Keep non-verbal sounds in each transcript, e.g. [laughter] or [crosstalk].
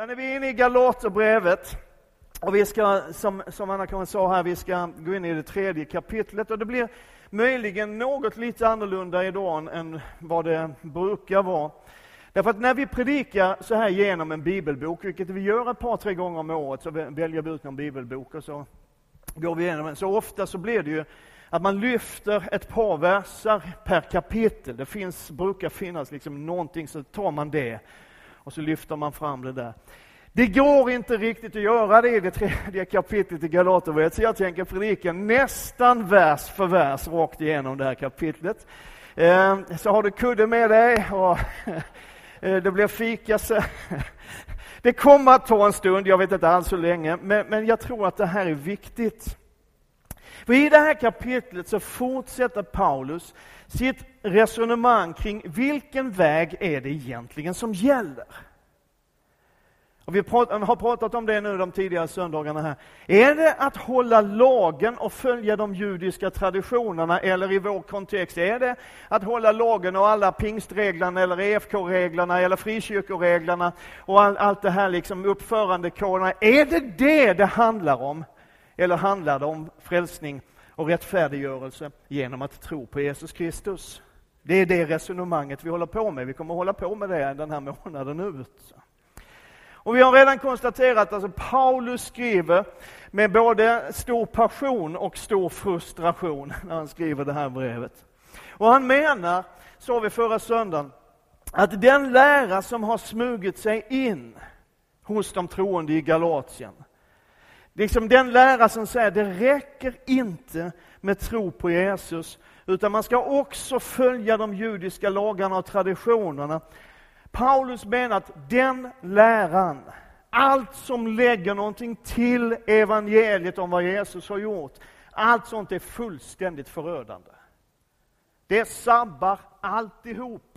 Ja, när vi är inne i Galaterbrevet, och vi ska, som, som Anna-Karin sa här, vi ska gå in i det tredje kapitlet och det blir möjligen något lite annorlunda idag än vad det brukar vara. Därför att när vi predikar så här genom en bibelbok, vilket vi gör ett par, tre gånger om året, så väljer vi ut någon bibelbok och så går vi igenom den. Så ofta så blir det ju att man lyfter ett par verser per kapitel. Det finns, brukar finnas liksom någonting, så tar man det och så lyfter man fram det där. Det går inte riktigt att göra det i det tredje kapitlet i Galaterbrevet, så jag tänker predika nästan vers för vers rakt igenom det här kapitlet. Ehm, så har du kudde med dig och [laughs] eh, det blir fika. Så [laughs] det kommer att ta en stund, jag vet inte alls hur länge, men, men jag tror att det här är viktigt. För i det här kapitlet så fortsätter Paulus sitt resonemang kring vilken väg är det egentligen som gäller. Och vi har pratat om det nu de tidigare söndagarna här. Är det att hålla lagen och följa de judiska traditionerna, eller i vår kontext, är det att hålla lagen och alla pingstreglerna, eller EFK-reglerna, eller frikyrkoreglerna och all, allt det här liksom uppförandekoderna. Är det det det handlar om? Eller handlar det om frälsning och rättfärdiggörelse genom att tro på Jesus Kristus? Det är det resonemanget vi håller på med. Vi kommer hålla på med det den här månaden ut. Och vi har redan konstaterat att alltså Paulus skriver med både stor passion och stor frustration [laughs] när han skriver det här brevet. Och han menar, sa vi förra söndagen, att den lära som har smugit sig in hos de troende i Galatien, liksom den lära som säger att det räcker inte med tro på Jesus, utan man ska också följa de judiska lagarna och traditionerna. Paulus menar att den läran, allt som lägger någonting till evangeliet om vad Jesus har gjort, allt sånt är fullständigt förödande. Det sabbar alltihop.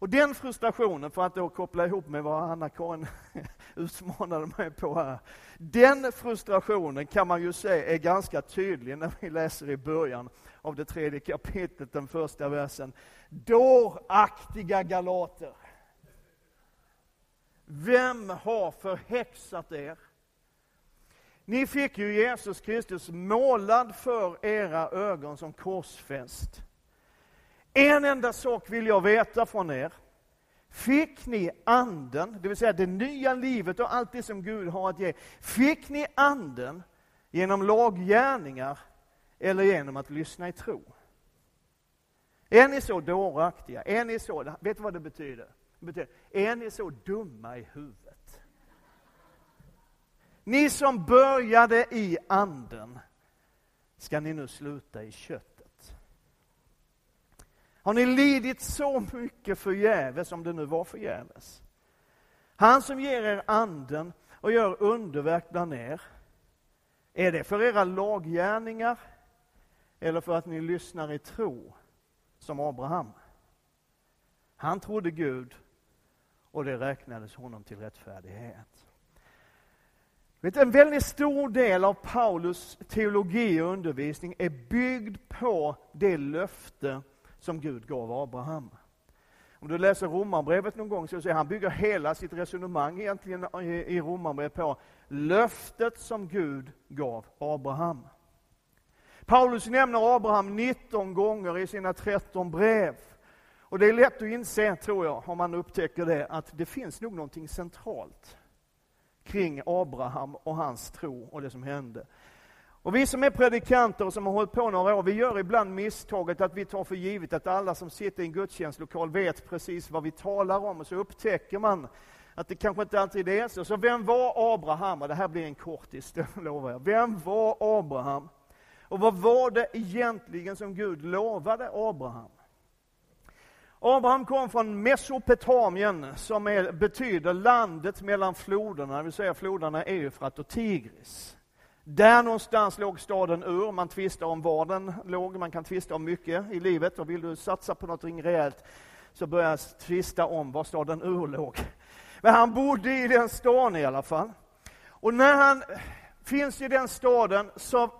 Och den frustrationen, för att då koppla ihop med vad Anna-Karin [laughs] utmanade mig på här. Den frustrationen kan man ju säga är ganska tydlig när vi läser i början av det tredje kapitlet, den första versen. Dåraktiga galater. Vem har förhäxat er? Ni fick ju Jesus Kristus målad för era ögon som korsfäst. En enda sak vill jag veta från er. Fick ni anden, det vill säga det nya livet och allt det som Gud har att ge. Fick ni anden genom laggärningar eller genom att lyssna i tro? Är ni så dåraktiga? Är ni så, vet du vad det betyder? det betyder? Är ni så dumma i huvudet? Ni som började i anden, ska ni nu sluta i köttet? Har ni lidit så mycket förgäves, om det nu var förgäves? Han som ger er anden och gör underverk bland er, är det för era laggärningar eller för att ni lyssnar i tro? som Abraham. Han trodde Gud och det räknades honom till rättfärdighet. Vet, en väldigt stor del av Paulus teologi och undervisning är byggd på det löfte som Gud gav Abraham. Om du läser Romarbrevet någon gång så ser han bygger hela sitt resonemang egentligen i Romarbrevet på löftet som Gud gav Abraham. Paulus nämner Abraham 19 gånger i sina 13 brev. Och det är lätt att inse, tror jag, om man upptäcker det, att det finns nog någonting centralt kring Abraham och hans tro och det som hände. Och vi som är predikanter och som har hållit på några år, vi gör ibland misstaget att vi tar för givet att alla som sitter i en gudstjänstlokal vet precis vad vi talar om, och så upptäcker man att det kanske inte alltid är så. Så vem var Abraham? Och det här blir en kortis, det [laughs] lovar jag. Vem var Abraham? Och vad var det egentligen som Gud lovade Abraham? Abraham kom från Mesopotamien, som är, betyder landet mellan floderna, det vill säga floderna Eufrat och Tigris. Där någonstans låg staden Ur. Man tvistar om var den låg, man kan tvista om mycket i livet. Och vill du satsa på något rejält så börja tvista om var staden Ur låg. Men han bodde i den staden i alla fall. Och när han finns i den staden så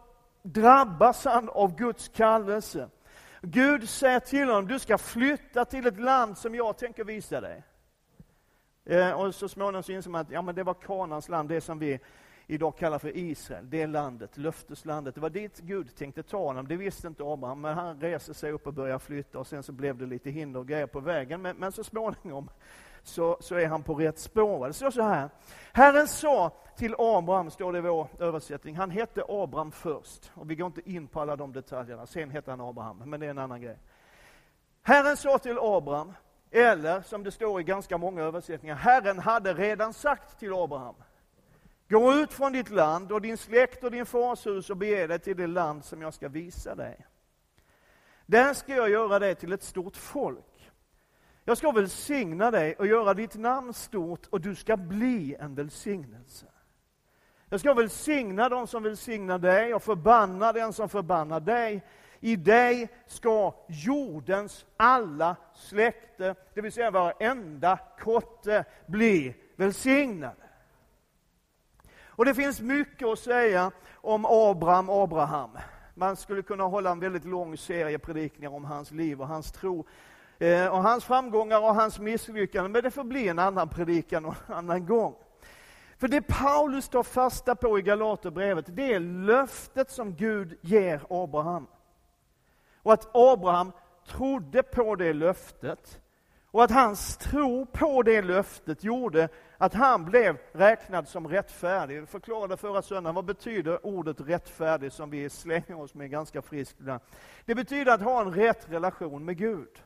drabbas han av Guds kallelse. Gud säger till honom, du ska flytta till ett land som jag tänker visa dig. Eh, och så småningom så inser man att ja, men det var Kanans land, det som vi idag kallar för Israel, det landet, löfteslandet. Det var dit Gud tänkte ta honom. Det visste inte Abraham, men han reser sig upp och börjar flytta och sen så blev det lite hinder och grejer på vägen. Men, men så småningom så, så är han på rätt spår. Det står så här. Herren sa till Abraham, står det i vår översättning, han hette Abraham först. Och vi går inte in på alla de detaljerna, sen hette han Abraham, men det är en annan grej. Herren sa till Abraham, eller som det står i ganska många översättningar, Herren hade redan sagt till Abraham, Gå ut från ditt land och din släkt och din fars hus och bege dig till det land som jag ska visa dig. Där ska jag göra dig till ett stort folk. Jag ska välsigna dig och göra ditt namn stort och du ska bli en välsignelse. Jag ska välsigna dem som välsignar dig och förbanna den som förbannar dig. I dig ska jordens alla släkte, det vill säga varenda kotte, bli välsignade. Och det finns mycket att säga om Abraham, Abraham. Man skulle kunna hålla en väldigt lång serie predikningar om hans liv och hans tro. Eh, och hans framgångar och hans misslyckanden, men det får bli en annan predikan och en annan gång. För det Paulus tar fasta på i Galaterbrevet, det är löftet som Gud ger Abraham. Och att Abraham trodde på det löftet. Och att hans tro på det löftet gjorde att han blev räknad som rättfärdig. Jag förklarade förra söndagen, vad betyder ordet rättfärdig som vi slänger oss med ganska friskt Det betyder att ha en rätt relation med Gud.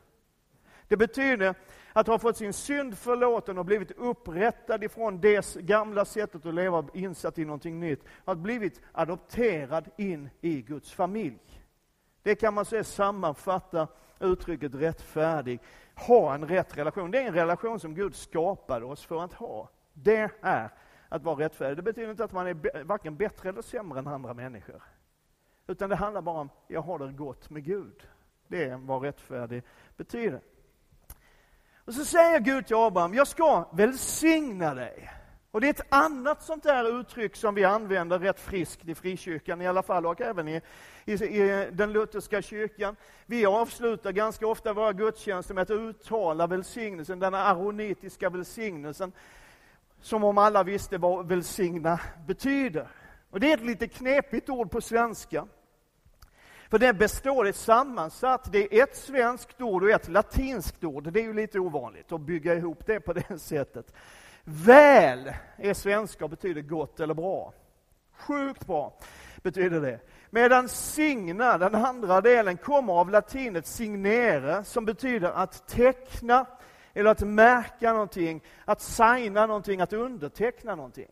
Det betyder att ha fått sin synd förlåten och blivit upprättad ifrån det gamla sättet att leva, insatt i någonting nytt. Att blivit adopterad in i Guds familj. Det kan man säga sammanfatta uttrycket rättfärdig. Ha en rätt relation. Det är en relation som Gud skapade oss för att ha. Det är att vara rättfärdig. Det betyder inte att man är varken bättre eller sämre än andra människor. Utan det handlar bara om, jag har det gott med Gud. Det är vad rättfärdig betyder. Och så säger Gud till Abraham, jag ska välsigna dig. Och det är ett annat sånt där uttryck som vi använder rätt friskt i frikyrkan i alla fall, och även i, i, i den lutherska kyrkan. Vi avslutar ganska ofta våra gudstjänster med att uttala välsignelsen, den aronitiska välsignelsen, som om alla visste vad välsigna betyder. Och det är ett lite knepigt ord på svenska. För det består, är sammansatt, det är ett svenskt ord och ett latinskt ord. Det är ju lite ovanligt att bygga ihop det på det [laughs] sättet. Väl är svenska och betyder gott eller bra. Sjukt bra betyder det. Medan signa, den andra delen, kommer av latinet signere, som betyder att teckna eller att märka någonting, att signa någonting, att underteckna någonting.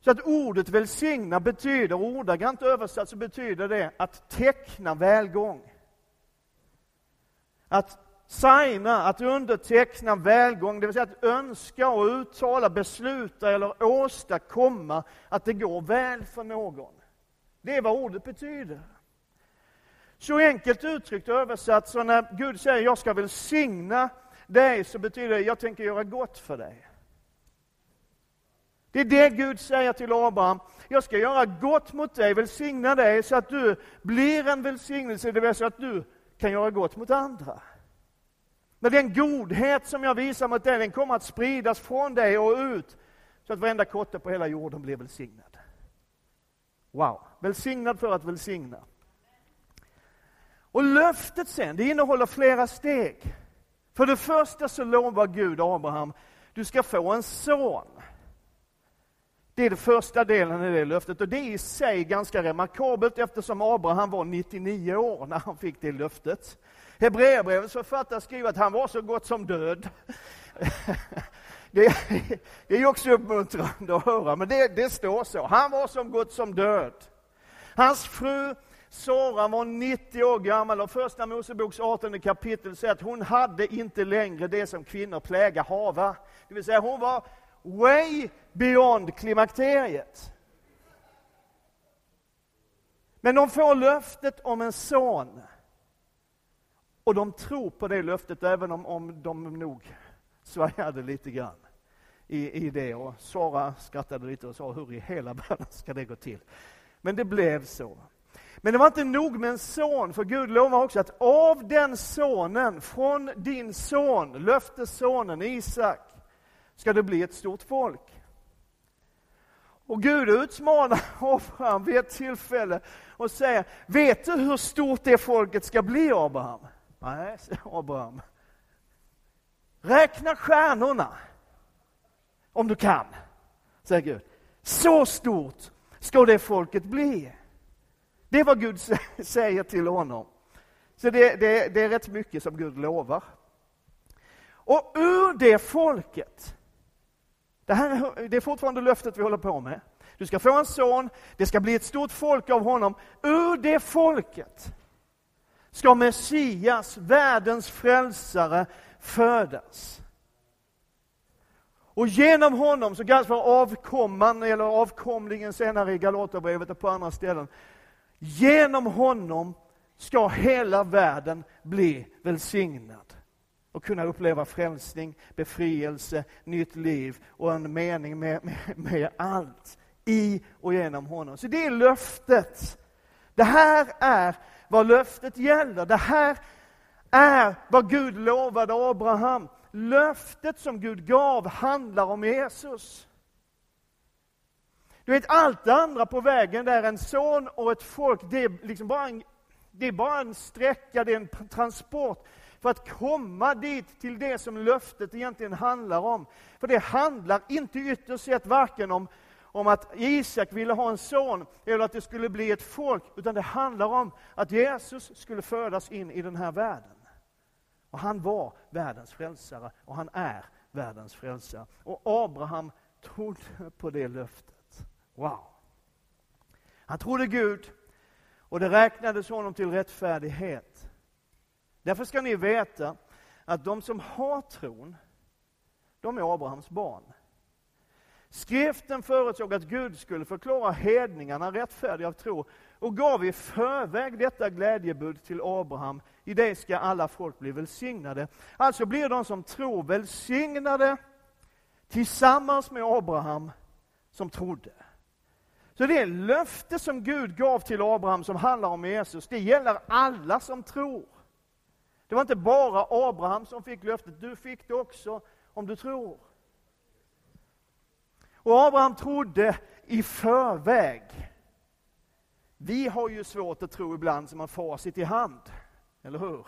Så att ordet välsigna betyder, ordagrant översatt så betyder det att teckna välgång. Att signa, att underteckna välgång, det vill säga att önska och uttala, besluta eller åstadkomma att det går väl för någon. Det är vad ordet betyder. Så enkelt uttryckt och översatt, så när Gud säger jag ska välsigna dig, så betyder det jag tänker göra gott för dig. Det är det Gud säger till Abraham. Jag ska göra gott mot dig, välsigna dig så att du blir en välsignelse, det vill säga att du kan göra gott mot andra. Men den godhet som jag visar mot dig, den kommer att spridas från dig och ut, så att varenda kotte på hela jorden blir välsignad. Wow! Välsignad för att välsigna. Och löftet sen, det innehåller flera steg. För det första så lovar Gud Abraham, du ska få en son. Det är den första delen i det löftet och det är i sig ganska remarkabelt eftersom Abraham var 99 år när han fick det löftet. Hebreerbrevets författare skriver att han var så gott som död. [laughs] Det, det är också uppmuntrande att höra, men det, det står så. Han var som gott som död. Hans fru Sara var 90 år gammal och första Moseboks 18 kapitel säger att hon hade inte längre det som kvinnor plägar hava. Det vill säga hon var way beyond klimakteriet. Men de får löftet om en son. Och de tror på det löftet, även om, om de nog svajade lite grann i, i det. Och Sara skrattade lite och sa, hur i hela världen ska det gå till? Men det blev så. Men det var inte nog med en son, för Gud lovar också att av den sonen, från din son, löftessonen Isak, ska det bli ett stort folk. Och Gud utmanar [laughs] Abraham vid ett tillfälle och säger, vet du hur stort det folket ska bli Abraham? Nej, säger [laughs] Abraham. Räkna stjärnorna, om du kan, säger Gud. Så stort ska det folket bli. Det är vad Gud [laughs] säger till honom. Så det, det, det är rätt mycket som Gud lovar. Och ur det folket, det, här, det är fortfarande löftet vi håller på med. Du ska få en son, det ska bli ett stort folk av honom. Ur det folket ska Messias, världens frälsare, födas. Och genom honom, så kallas för avkomman, eller avkomlingen senare i Galaterbrevet och på andra ställen. Genom honom ska hela världen bli välsignad och kunna uppleva frälsning, befrielse, nytt liv och en mening med, med, med allt i och genom honom. Så det är löftet. Det här är vad löftet gäller. Det här är vad Gud lovade Abraham. Löftet som Gud gav handlar om Jesus. Du vet, allt det andra på vägen där, en son och ett folk, det är liksom bara en, det är bara en sträcka, det är en transport för att komma dit till det som löftet egentligen handlar om. För det handlar inte ytterst sett varken om, om att Isak ville ha en son eller att det skulle bli ett folk, utan det handlar om att Jesus skulle födas in i den här världen. Och han var världens frälsare och han är världens frälsare. Och Abraham trodde på det löftet. Wow! Han trodde Gud och det räknades honom till rättfärdighet. Därför ska ni veta att de som har tron, de är Abrahams barn. Skriften förutsåg att Gud skulle förklara hedningarna rättfärdiga av tro och gav i förväg detta glädjebud till Abraham. I det ska alla folk bli välsignade. Alltså blir de som tror välsignade tillsammans med Abraham som trodde. Så det löfte som Gud gav till Abraham som handlar om Jesus, det gäller alla som tror. Det var inte bara Abraham som fick löftet, du fick det också om du tror. Och Abraham trodde i förväg. Vi har ju svårt att tro ibland som har facit i hand, eller hur?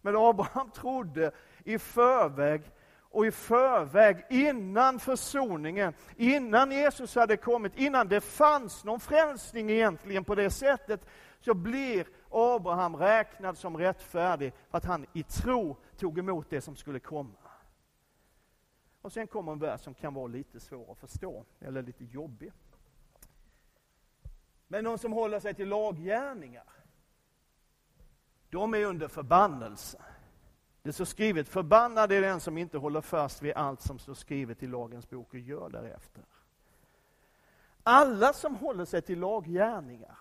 Men Abraham trodde i förväg och i förväg, innan försoningen, innan Jesus hade kommit, innan det fanns någon frälsning egentligen på det sättet, så blir Abraham räknad som rättfärdig för att han i tro tog emot det som skulle komma. Och sen kommer en vers som kan vara lite svår att förstå, eller lite jobbig. Men de som håller sig till laggärningar, de är under förbannelse. Det står skrivet, förbannad är den som inte håller fast vid allt som står skrivet i lagens bok och gör därefter. Alla som håller sig till laggärningar,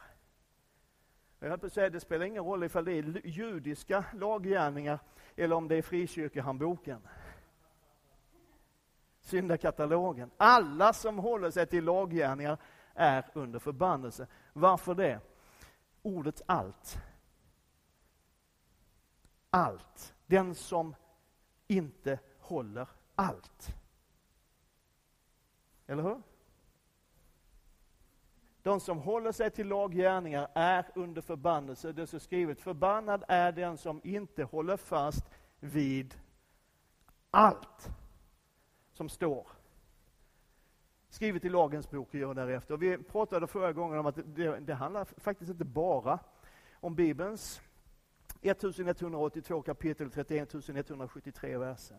jag höll på att säga, det spelar ingen roll ifall det är judiska laggärningar eller om det är frikyrkohandboken. Syndakatalogen. Alla som håller sig till laggärningar är under förbannelse. Varför det? Ordet allt. Allt. Den som inte håller allt. Eller hur? De som håller sig till laggärningar är under förbannelse. Det står skrivet, förbannad är den som inte håller fast vid allt som står skrivet i lagens bok och gör därefter. Och vi pratade förra gången om att det, det handlar faktiskt inte bara om Bibelns 1182 kapitel, 31 173 verser.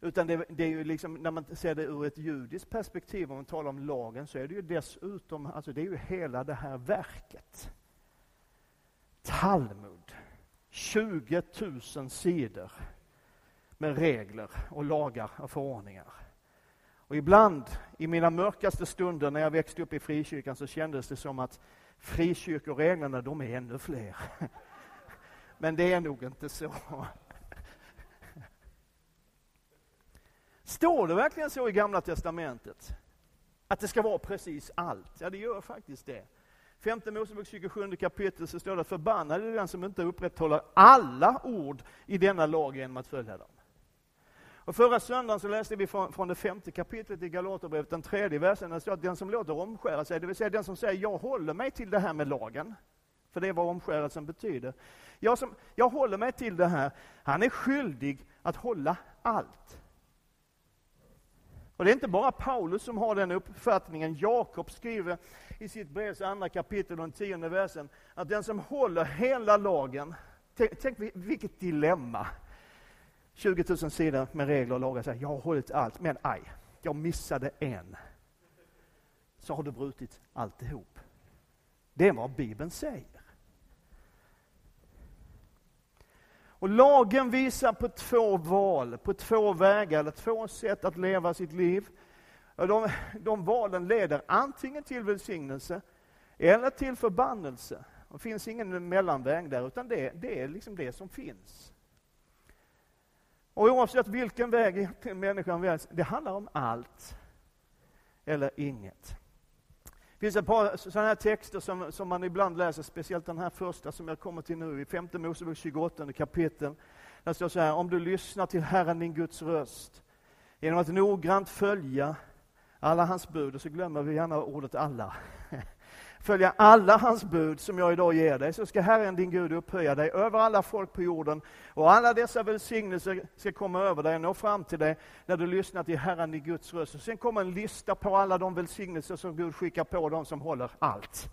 Utan det, det, är ju liksom, när man ser det ur ett judiskt perspektiv, om man talar om lagen, så är det ju dessutom, alltså det är ju hela det här verket. Talmud, 20 000 sidor med regler och lagar och förordningar. Och ibland, i mina mörkaste stunder när jag växte upp i frikyrkan, så kändes det som att frikyrkoreglerna, de är ännu fler. [laughs] Men det är nog inte så. Står det verkligen så i Gamla Testamentet? Att det ska vara precis allt? Ja, det gör faktiskt det. Femte Mosebok 27 kapitel så står det förbannad är den som inte upprätthåller alla ord i denna lag genom att följa dem. Och förra söndagen så läste vi från, från det femte kapitlet i Galaterbrevet, den tredje versen, där står att den som låter omskära sig, det vill säga den som säger jag håller mig till det här med lagen, för det är vad omskärelsen betyder. Jag, som, jag håller mig till det här, han är skyldig att hålla allt. Och det är inte bara Paulus som har den uppfattningen. Jakob skriver i sitt brevs andra kapitel och den tionde versen att den som håller hela lagen, tänk, tänk vilket dilemma. 20 000 sidor med regler och lagar. Säger, jag har hållit allt, men aj, jag missade en. Så har du brutit alltihop. Det är vad Bibeln säger. Och lagen visar på två val, på två vägar, eller två sätt att leva sitt liv. De, de valen leder antingen till välsignelse eller till förbannelse. Det finns ingen mellanväg där, utan det, det är liksom det som finns. Och oavsett vilken väg människan väljs, det handlar om allt eller inget. Det finns ett par sådana här texter som, som man ibland läser, speciellt den här första som jag kommer till nu, i femte Mosebok 28 kapitel. Där står så här, om du lyssnar till Herren din Guds röst, genom att noggrant följa alla hans bud, och så glömmer vi gärna ordet alla följa alla hans bud som jag idag ger dig, så ska Herren din Gud upphöja dig över alla folk på jorden, och alla dessa välsignelser ska komma över dig och nå fram till dig när du lyssnar till Herren din Guds röst. Och sen kommer en lista på alla de välsignelser som Gud skickar på dem som håller allt.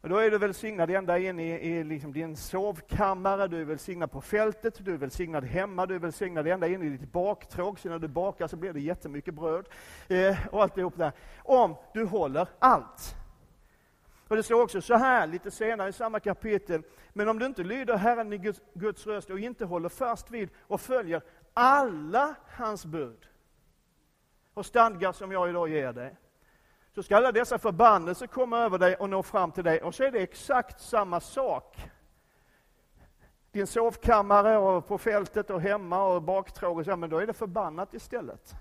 Och då är du välsignad ända in i, i liksom din sovkammare, du är välsignad på fältet, du är välsignad hemma, du är välsignad ända in i ditt baktråg, så när du bakar så blir det jättemycket bröd. Eh, och alltihop där. Om du håller allt. För det står också så här lite senare i samma kapitel. Men om du inte lyder Herren i Guds, Guds röst och inte håller fast vid och följer alla hans bud och stadgar som jag idag ger dig, så ska alla dessa förbannelser komma över dig och nå fram till dig. Och så är det exakt samma sak. Din sovkammare och på fältet och hemma och baktråg och så, men då är det förbannat istället.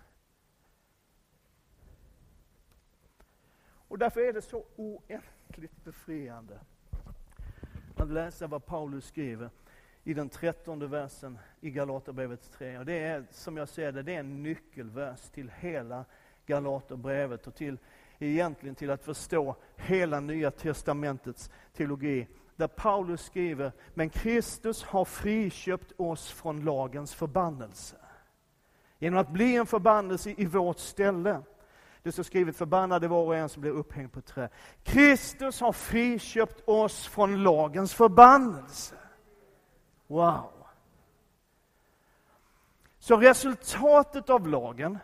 Och därför är det så oändligt befriande att läsa vad Paulus skriver i den trettonde versen i Galaterbrevet 3. Och det är, som jag ser det, det är en nyckelvers till hela Galaterbrevet och till, egentligen till att förstå hela Nya Testamentets teologi. Där Paulus skriver, men Kristus har friköpt oss från lagens förbannelse. Genom att bli en förbannelse i vårt ställe. Det står skrivet, förbannade var och en som blir upphängd på trä. Kristus har friköpt oss från lagens förbannelse. Wow! Så resultatet av lagen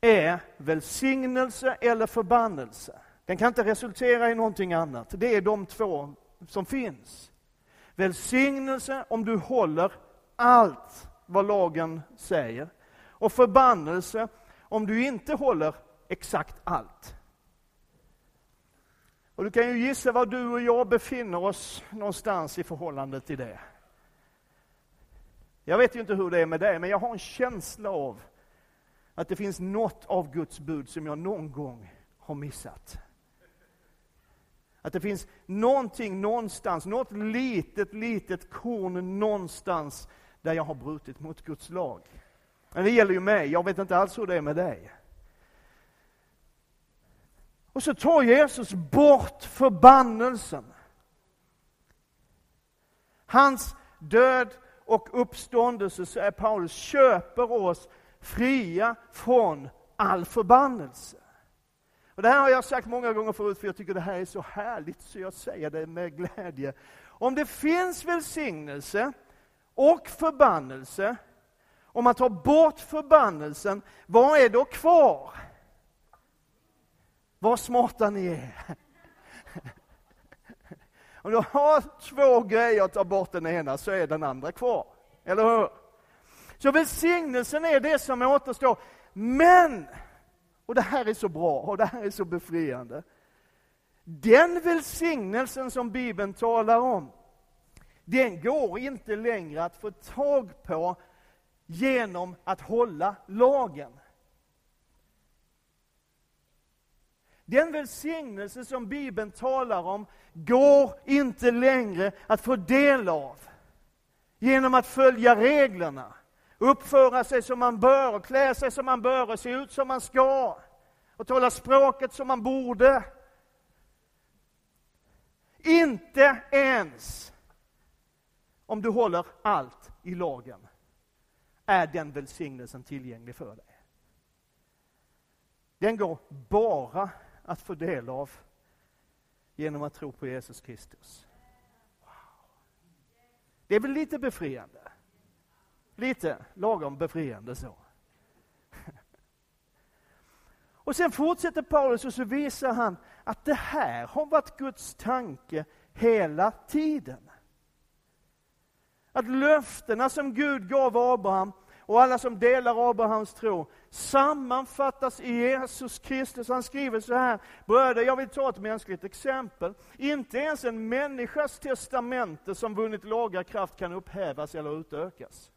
är välsignelse eller förbannelse. Den kan inte resultera i någonting annat. Det är de två som finns. Välsignelse om du håller allt vad lagen säger. Och förbannelse om du inte håller exakt allt. Och du kan ju gissa var du och jag befinner oss någonstans i förhållande till det. Jag vet ju inte hur det är med dig, men jag har en känsla av att det finns något av Guds bud som jag någon gång har missat. Att det finns någonting någonstans, något litet, litet korn någonstans där jag har brutit mot Guds lag. Men det gäller ju mig, jag vet inte alls hur det är med dig. Och så tar Jesus bort förbannelsen. Hans död och uppståndelse, säger Paulus, köper oss fria från all förbannelse. Och det här har jag sagt många gånger förut, för jag tycker det här är så härligt, så jag säger det med glädje. Om det finns välsignelse och förbannelse, om man tar bort förbannelsen, vad är då kvar? Vad smarta ni är! [laughs] Om du har två grejer att ta bort den ena så är den andra kvar. Eller hur? Så välsignelsen är det som återstår. Men, och det här är så bra och det här är så befriande. Den välsignelsen som Bibeln talar om, den går inte längre att få tag på genom att hålla lagen. Den välsignelse som Bibeln talar om går inte längre att få del av genom att följa reglerna uppföra sig som man bör, och klä sig som man bör, och se ut som man ska, och tala språket som man borde. Inte ens om du håller allt i lagen är den välsignelsen tillgänglig för dig. Den går bara att få del av genom att tro på Jesus Kristus. Wow. Det är väl lite befriande? Lite lagom befriande så. [laughs] Och sen fortsätter Paulus och så visar han att det här har varit Guds tanke hela tiden. Att löftena som Gud gav Abraham och alla som delar Abrahams tro sammanfattas i Jesus Kristus. Han skriver så här, bröder, jag vill ta ett mänskligt exempel. Inte ens en människas testamente som vunnit laga kraft kan upphävas eller utökas.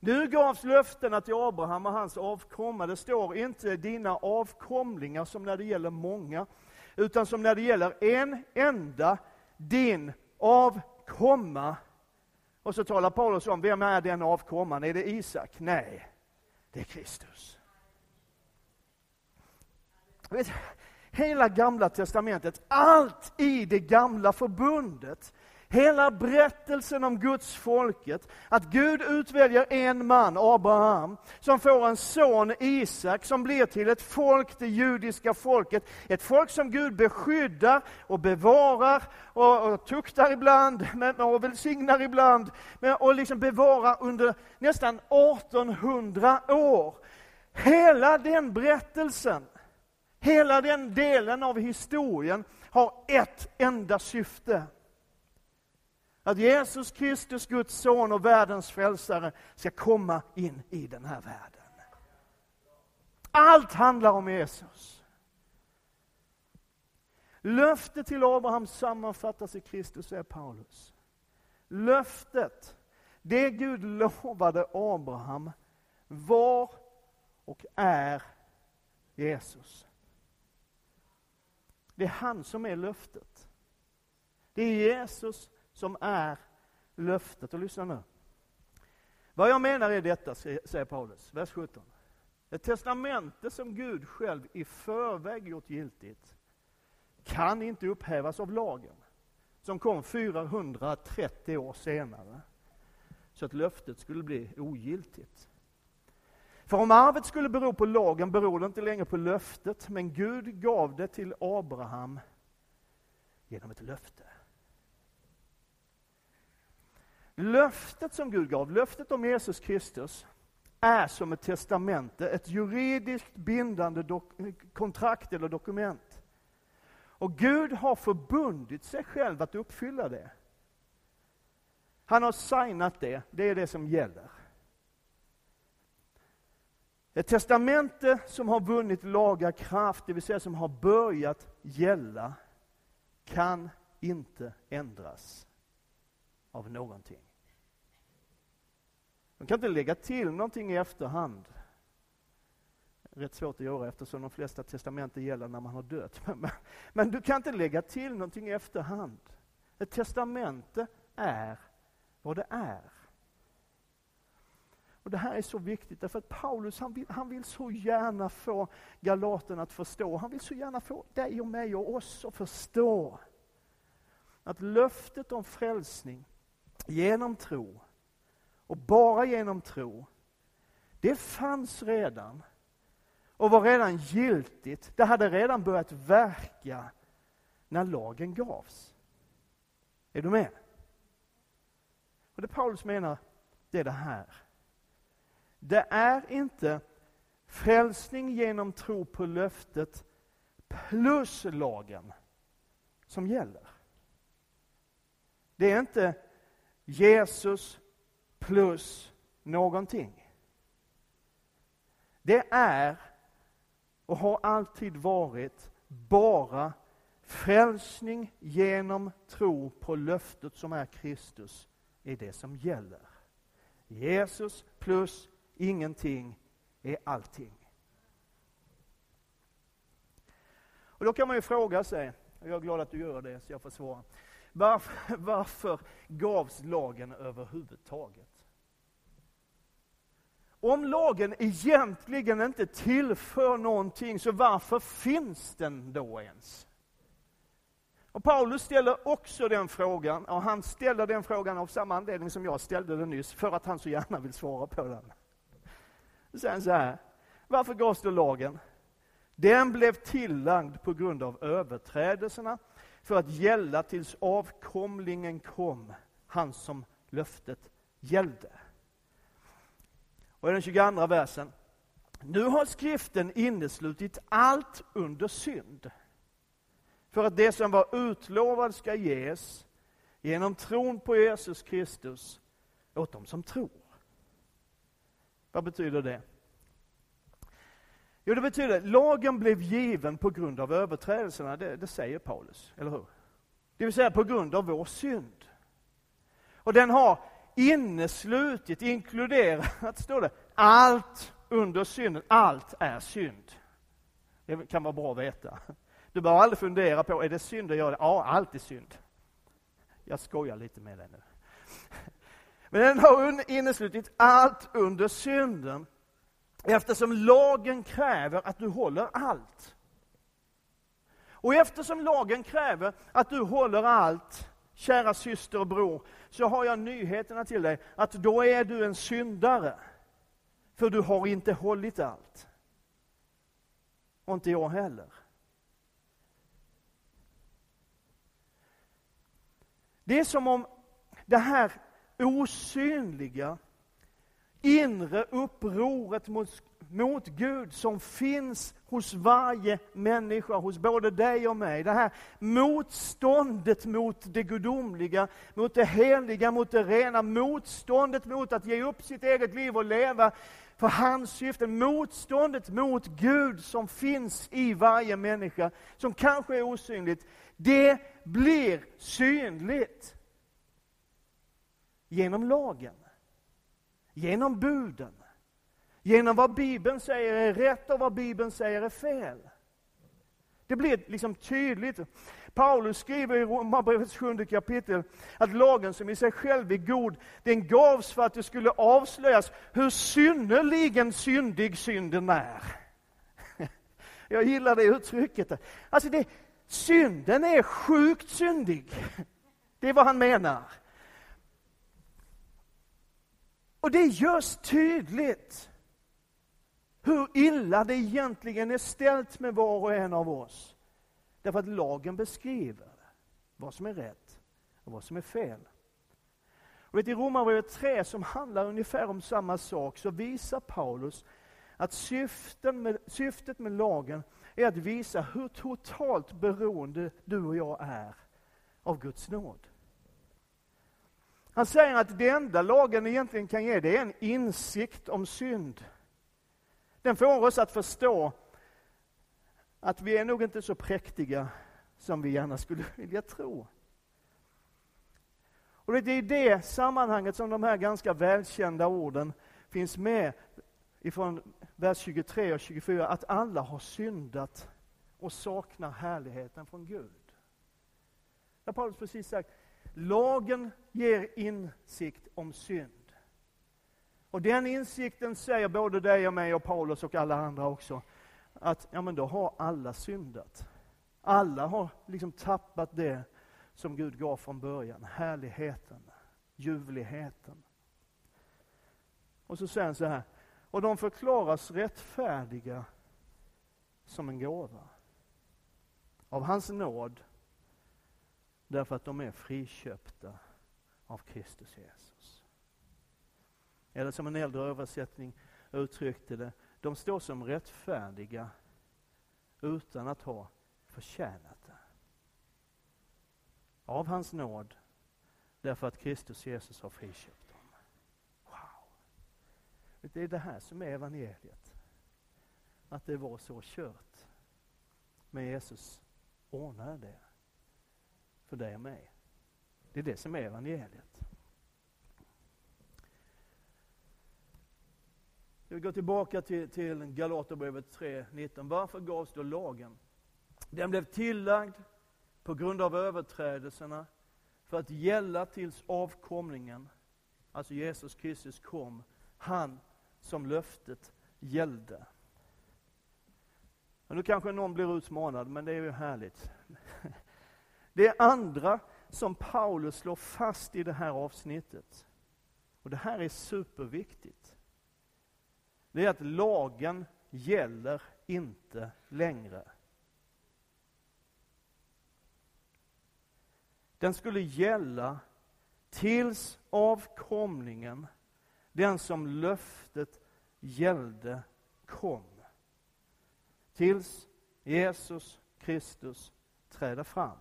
Nu gavs löftena till Abraham och hans avkomma. Det står inte dina avkomlingar som när det gäller många, utan som när det gäller en enda, din avkomma. Och så talar Paulus om, vem är den avkomman? Är det Isak? Nej, det är Kristus. Vet, hela gamla testamentet, allt i det gamla förbundet Hela berättelsen om Guds folket, att Gud utväljer en man, Abraham, som får en son, Isak, som blir till ett folk, det judiska folket. Ett folk som Gud beskyddar och bevarar och, och tuktar ibland [laughs] och välsignar ibland och liksom bevarar under nästan 1800 år. Hela den berättelsen, hela den delen av historien har ett enda syfte att Jesus Kristus, Guds son och världens frälsare, ska komma in i den här världen. Allt handlar om Jesus. Löftet till Abraham sammanfattas i Kristus, säger Paulus. Löftet, det Gud lovade Abraham, var och är Jesus. Det är han som är löftet. Det är Jesus som är löftet. Och lyssna nu. Vad jag menar är detta, säger Paulus, vers 17. Ett testamente som Gud själv i förväg gjort giltigt kan inte upphävas av lagen, som kom 430 år senare, så att löftet skulle bli ogiltigt. För om arvet skulle bero på lagen beror det inte längre på löftet, men Gud gav det till Abraham genom ett löfte. Löftet som Gud gav, löftet om Jesus Kristus, är som ett testamente, ett juridiskt bindande kontrakt eller dokument. Och Gud har förbundit sig själv att uppfylla det. Han har signat det, det är det som gäller. Ett testamente som har vunnit laga kraft, det vill säga som har börjat gälla, kan inte ändras av någonting. De kan inte lägga till någonting i efterhand. Rätt svårt att göra eftersom de flesta testamenten gäller när man har dött. [laughs] Men, men du kan inte lägga till någonting i efterhand. Ett testamente är vad det är. Och Det här är så viktigt därför att Paulus han vill, han vill så gärna få Galaten att förstå. Han vill så gärna få dig och mig och oss att förstå att löftet om frälsning genom tro och bara genom tro, det fanns redan och var redan giltigt. Det hade redan börjat verka när lagen gavs. Är du med? Och det Paulus menar, det är det här. Det är inte frälsning genom tro på löftet plus lagen som gäller. Det är inte Jesus plus någonting. Det är och har alltid varit bara frälsning genom tro på löftet som är Kristus, är det som gäller. Jesus plus ingenting är allting. Och då kan man ju fråga sig, och jag är glad att du gör det så jag får svara. Varför, [laughs] varför gavs lagen överhuvudtaget? Om lagen egentligen inte tillför någonting, så varför finns den då ens? Och Paulus ställer också den frågan, och han ställer den frågan av samma anledning som jag ställde den nyss, för att han så gärna vill svara på den. Då säger han så här, varför gavs då lagen? Den blev tillagd på grund av överträdelserna, för att gälla tills avkomlingen kom, han som löftet gällde. Och i den 22 versen, nu har skriften inneslutit allt under synd för att det som var utlovat ska ges genom tron på Jesus Kristus åt dem som tror. Vad betyder det? Jo, det betyder att lagen blev given på grund av överträdelserna, det, det säger Paulus, eller hur? Det vill säga på grund av vår synd. Och den har inneslutit, inkluderat, står det, allt under synden. Allt är synd. Det kan vara bra att veta. Du behöver aldrig fundera på, är det synd att göra det? Ja, allt är synd. Jag skojar lite med dig nu. Men den har inneslutit allt under synden, eftersom lagen kräver att du håller allt. Och eftersom lagen kräver att du håller allt, kära syster och bror, så har jag nyheterna till dig, att då är du en syndare. För du har inte hållit allt. Och inte jag heller. Det är som om det här osynliga, inre upproret mot, mot Gud som finns hos varje människa, hos både dig och mig. Det här motståndet mot det gudomliga, mot det heliga, mot det rena, motståndet mot att ge upp sitt eget liv och leva för hans syften, motståndet mot Gud som finns i varje människa, som kanske är osynligt, det blir synligt genom lagen, genom buden, genom vad Bibeln säger är rätt och vad Bibeln säger är fel. Det blir liksom tydligt. Paulus skriver i Romarbrevets sjunde kapitel att lagen som i sig själv är god, den gavs för att det skulle avslöjas hur synnerligen syndig synden är. [laughs] Jag gillar det uttrycket. Alltså det, synden är sjukt syndig. Det är vad han menar. Och det görs tydligt hur illa det egentligen är ställt med var och en av oss. Därför att lagen beskriver vad som är rätt och vad som är fel. Och vet, I Romarbrevet 3, som handlar ungefär om samma sak, så visar Paulus att syften med, syftet med lagen är att visa hur totalt beroende du och jag är av Guds nåd. Han säger att det enda lagen egentligen kan ge, det är en insikt om synd. Den får oss att förstå att vi är nog inte så präktiga som vi gärna skulle vilja tro. Och det är i det sammanhanget som de här ganska välkända orden finns med ifrån vers 23 och 24, att alla har syndat och saknar härligheten från Gud. Det har Paulus precis sagt. Lagen ger insikt om synd. Och den insikten säger både dig och mig och Paulus och alla andra också, att ja, men då har alla syndat. Alla har liksom tappat det som Gud gav från början, härligheten, ljuvligheten. Och så säger han så här, och de förklaras rättfärdiga som en gåva. Av hans nåd, därför att de är friköpta av Kristus Jesus. Eller som en äldre översättning uttryckte det, de står som rättfärdiga utan att ha förtjänat det. Av hans nåd, därför att Kristus Jesus har friköpt dem. Wow! Det är det här som är evangeliet. Att det var så kört. Men Jesus ordnade det för dig och mig. Det är det som är evangeliet. Vi går tillbaka till, till Galaterbrevet 3.19. Varför gavs då lagen? Den blev tillagd på grund av överträdelserna för att gälla tills avkomlingen, alltså Jesus Kristus kom, han som löftet gällde. Och nu kanske någon blir utmanad, men det är ju härligt. [laughs] Det är andra som Paulus slår fast i det här avsnittet, och det här är superviktigt, det är att lagen gäller inte längre. Den skulle gälla tills avkomlingen, den som löftet gällde, kom. Tills Jesus Kristus träder fram.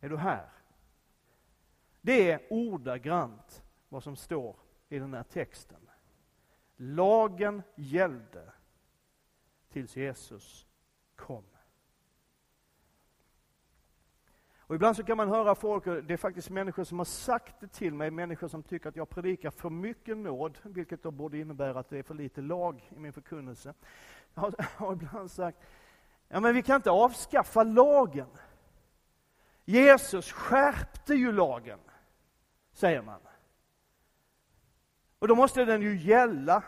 Är du här? Det är ordagrant vad som står i den här texten. Lagen gällde tills Jesus kom. Och ibland så kan man höra folk, det är faktiskt människor som har sagt det till mig, människor som tycker att jag predikar för mycket nåd, vilket då borde innebära att det är för lite lag i min förkunnelse. Jag har, har ibland sagt, ja men vi kan inte avskaffa lagen. Jesus skärpte ju lagen, säger man. Och då måste den ju gälla.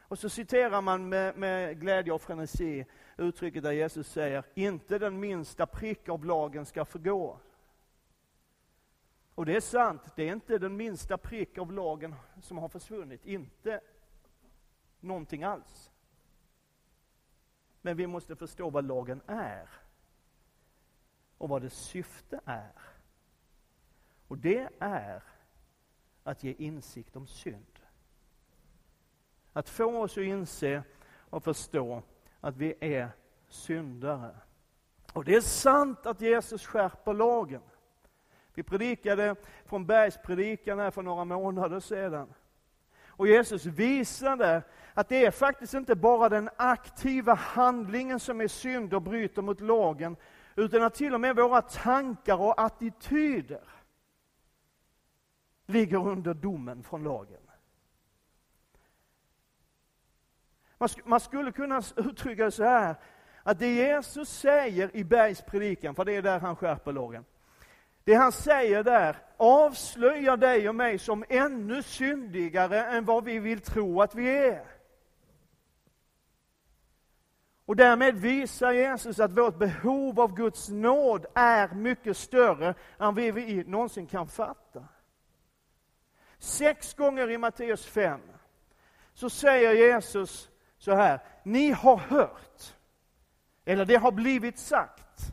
Och så citerar man med, med glädje och frenesi uttrycket där Jesus säger, inte den minsta prick av lagen ska förgå. Och det är sant, det är inte den minsta prick av lagen som har försvunnit, inte någonting alls. Men vi måste förstå vad lagen är och vad dess syfte är. Och det är att ge insikt om synd. Att få oss att inse och förstå att vi är syndare. Och det är sant att Jesus skärper lagen. Vi predikade från Bergspredikan här för några månader sedan. Och Jesus visade att det är faktiskt inte bara den aktiva handlingen som är synd och bryter mot lagen, utan att till och med våra tankar och attityder ligger under domen från lagen. Man, sk man skulle kunna uttrycka det så här, att det Jesus säger i bergspredikan, för det är där han skärper lagen. Det han säger där avslöjar dig och mig som ännu syndigare än vad vi vill tro att vi är. Och därmed visar Jesus att vårt behov av Guds nåd är mycket större än vad vi någonsin kan fatta. Sex gånger i Matteus 5 så säger Jesus så här, ni har hört, eller det har blivit sagt.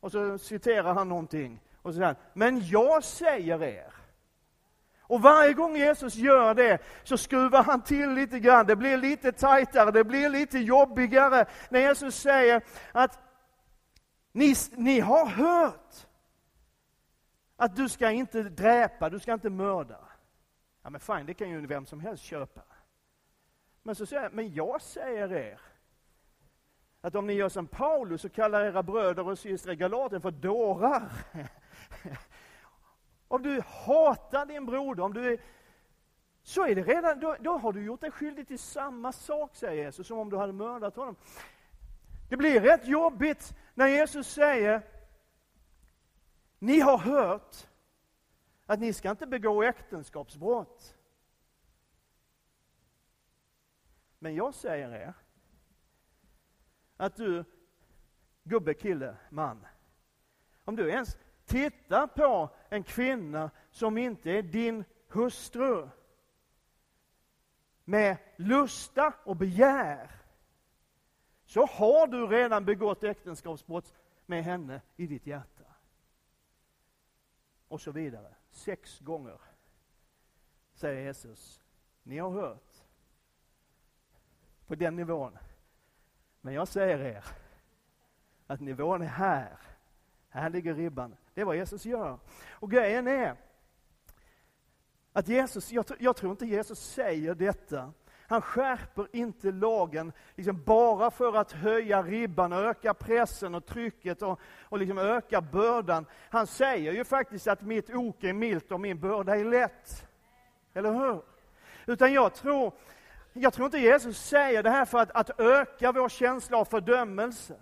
Och så citerar han någonting, och så säger han, men jag säger er. Och varje gång Jesus gör det så skruvar han till lite grann. Det blir lite tajtare, det blir lite jobbigare. När Jesus säger att ni, ni har hört att du ska inte dräpa, du ska inte mörda. Ja men fine, det kan ju vem som helst köpa. Men så säger han, men jag säger er att om ni gör som Paulus och kallar era bröder och systrar i Galaten för dårar. [laughs] om du hatar din broder, om du är, så är det redan, då, då har du gjort dig skyldig till samma sak, säger Jesus, som om du hade mördat honom. Det blir rätt jobbigt när Jesus säger, ni har hört att ni ska inte begå äktenskapsbrott. Men jag säger er att du, gubbe, kille, man, om du ens tittar på en kvinna som inte är din hustru med lusta och begär, så har du redan begått äktenskapsbrott med henne i ditt hjärta. Och så vidare. Sex gånger säger Jesus, ni har hört på den nivån. Men jag säger er att nivån är här. Här ligger ribban. Det är vad Jesus gör. Och grejen är att Jesus, jag, jag tror inte Jesus säger detta. Han skärper inte lagen liksom bara för att höja ribban, öka pressen och trycket och, och liksom öka bördan. Han säger ju faktiskt att mitt ok är milt och min börda är lätt. Eller hur? Utan jag tror jag tror inte Jesus säger det här för att, att öka vår känsla av fördömelse.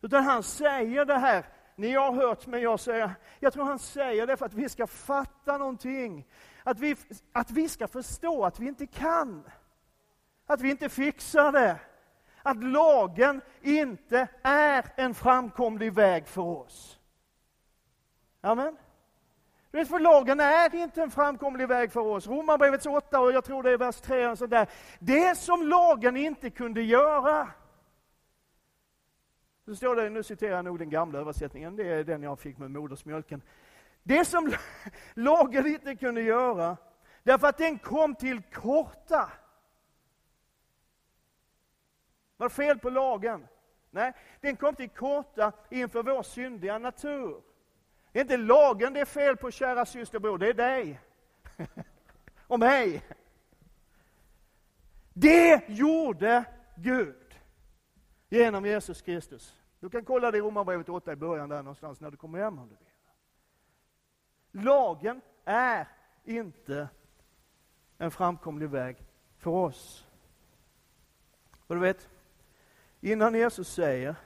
Utan han säger det här ni har hört mig, jag säger, jag tror han säger det för att vi ska fatta någonting. Att vi, att vi ska förstå att vi inte kan. Att vi inte fixar det. Att lagen inte är en framkomlig väg för oss. Amen. Du vet, för lagen är inte en framkomlig väg för oss. Romarbrevets 8 och jag tror det är vers 3 och sådär. Det som lagen inte kunde göra. Så står det, nu citerar jag nog den gamla översättningen, det är den jag fick med modersmjölken. Det som [laughs] lagen inte kunde göra, därför att den kom till korta. Var fel på lagen? Nej, den kom till korta inför vår syndiga natur. Det är inte lagen det är fel på, kära systerbror, det är dig. [laughs] Och mig. Det gjorde Gud genom Jesus Kristus. Du kan kolla det i Romarbrevet 8 i början där någonstans när du kommer hem om du vill. Lagen är inte en framkomlig väg för oss. Och du vet, innan Jesus säger,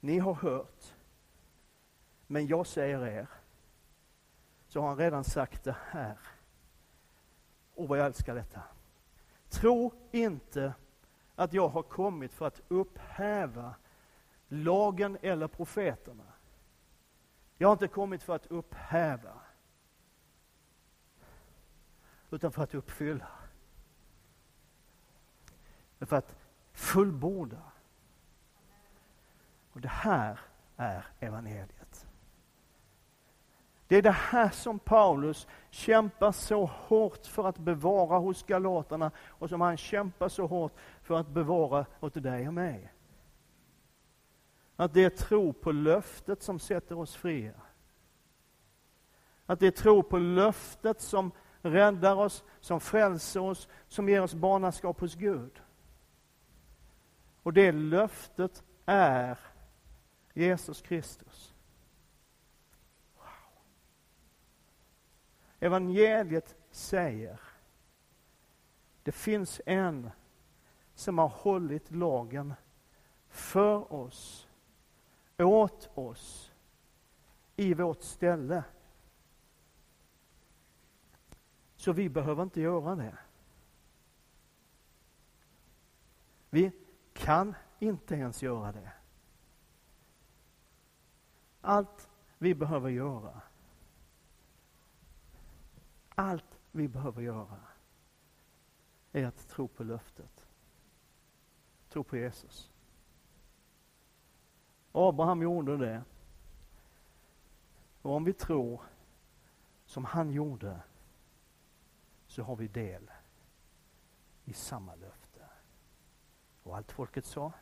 ni har hört, men jag säger er, så har han redan sagt det här. Och vad jag älskar detta. Tro inte att jag har kommit för att upphäva lagen eller profeterna. Jag har inte kommit för att upphäva, utan för att uppfylla. För att fullborda. Och det här är evangeliet. Det är det här som Paulus kämpar så hårt för att bevara hos galaterna och som han kämpar så hårt för att bevara åt dig och mig. Att det är tro på löftet som sätter oss fria. Att det är tro på löftet som räddar oss, som frälser oss, som ger oss barnaskap hos Gud. Och det löftet är Jesus Kristus. Evangeliet säger, det finns en som har hållit lagen för oss åt oss i vårt ställe. Så vi behöver inte göra det. Vi kan inte ens göra det. Allt vi behöver göra, allt vi behöver göra är att tro på löftet. Tro på Jesus. Abraham gjorde det. Och om vi tror som han gjorde så har vi del i samma löfte. Och allt folket sa?